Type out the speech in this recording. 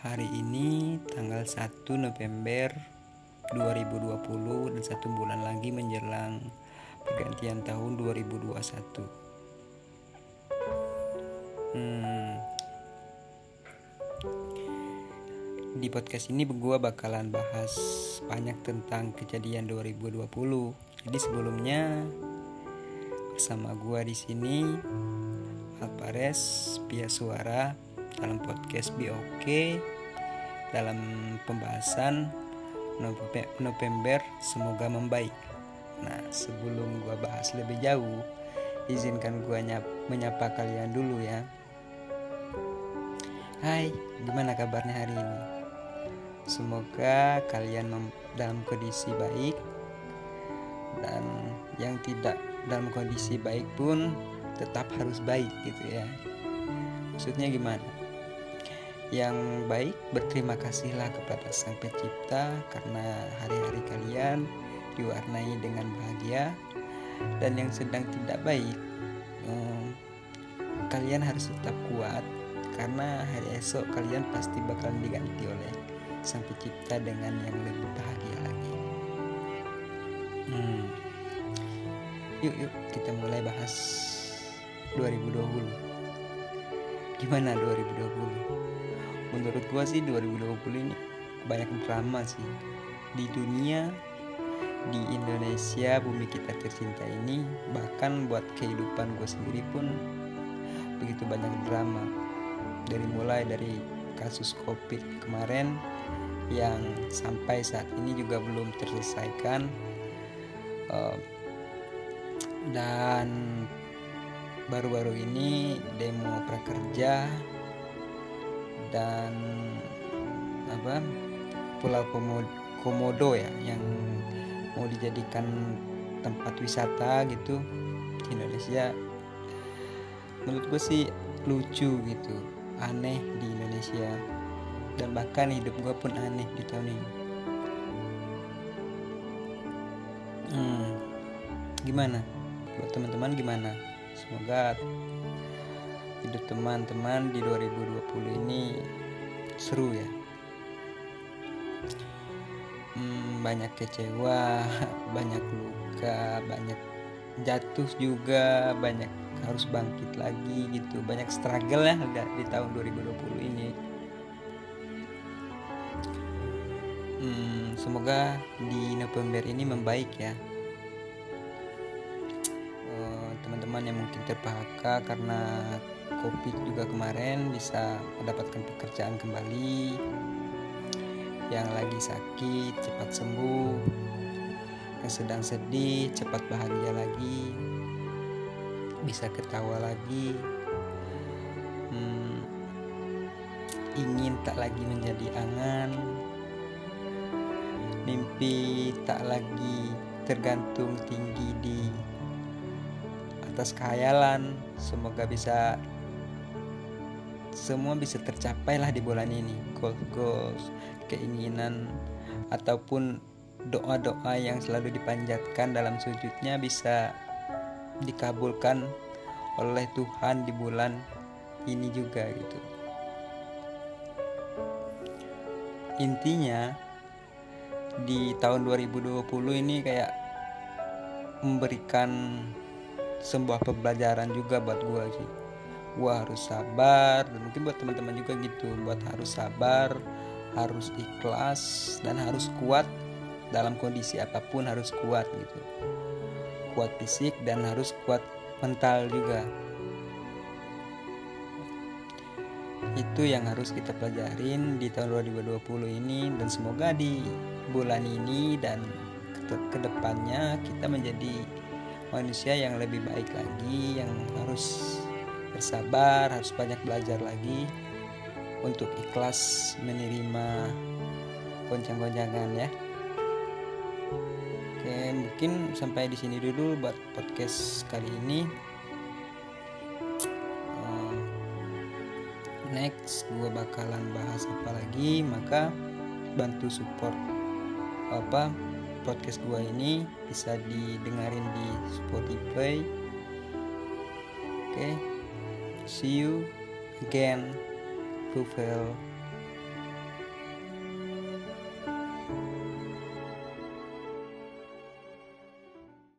Hari ini tanggal 1 November 2020 dan satu bulan lagi menjelang pergantian tahun 2021. Hmm, di podcast ini gue bakalan bahas banyak tentang kejadian 2020. Jadi sebelumnya bersama gue di sini Alpares Pia Suara dalam podcast BOK dalam pembahasan November semoga membaik. Nah, sebelum gua bahas lebih jauh, izinkan gua menyapa kalian dulu ya. Hai, gimana kabarnya hari ini? Semoga kalian dalam kondisi baik dan yang tidak dalam kondisi baik pun tetap harus baik gitu ya. Maksudnya gimana? Yang baik berterima kasihlah kepada Sang Pencipta karena hari-hari kalian diwarnai dengan bahagia dan yang sedang tidak baik hmm, kalian harus tetap kuat karena hari esok kalian pasti bakal diganti oleh Sang Pencipta dengan yang lebih bahagia lagi. Hmm. Yuk yuk kita mulai bahas 2020. Gimana 2020? Menurut gua sih 2020 ini banyak drama sih. Di dunia di Indonesia bumi kita tercinta ini bahkan buat kehidupan gue sendiri pun begitu banyak drama. Dari mulai dari kasus covid kemarin yang sampai saat ini juga belum terselesaikan uh, dan baru-baru ini demo prakerja dan apa Pulau Komodo, Komodo ya yang mau dijadikan tempat wisata gitu di Indonesia. Menurut gue sih lucu gitu aneh di Indonesia. Dan bahkan hidup gue pun aneh di tahun ini. Hmm, gimana? Buat teman-teman gimana? Semoga hidup teman-teman di 2020 ini seru ya. Hmm, banyak kecewa banyak luka banyak jatuh juga banyak harus bangkit lagi gitu. Banyak struggle ya di tahun 2020 ini. Hmm, semoga di November ini membaik ya. Eh, teman-teman yang mungkin ter-PHK karena covid juga kemarin bisa mendapatkan pekerjaan kembali. Yang lagi sakit cepat sembuh. Yang sedang sedih cepat bahagia lagi. Bisa ketawa lagi. Hmm, ingin tak lagi menjadi angan. Mimpi tak lagi tergantung tinggi di atas khayalan. Semoga bisa semua bisa tercapai lah di bulan ini. Goals goals keinginan ataupun doa-doa yang selalu dipanjatkan dalam sujudnya bisa dikabulkan oleh Tuhan di bulan ini juga gitu. Intinya di tahun 2020 ini kayak memberikan sebuah pembelajaran juga buat gue sih gue harus sabar dan mungkin buat teman-teman juga gitu buat harus sabar harus ikhlas dan harus kuat dalam kondisi apa pun harus kuat gitu. Kuat fisik dan harus kuat mental juga. Itu yang harus kita pelajarin di tahun 2020 ini dan semoga di bulan ini dan ke depannya kita menjadi manusia yang lebih baik lagi yang harus bersabar, harus banyak belajar lagi untuk ikhlas menerima goncang-goncangan ya. Oke, mungkin sampai di sini dulu buat podcast kali ini. Eh, next, gue bakalan bahas apa lagi, maka bantu support apa podcast gue ini bisa didengarin di Spotify. Oke. See you again, Google.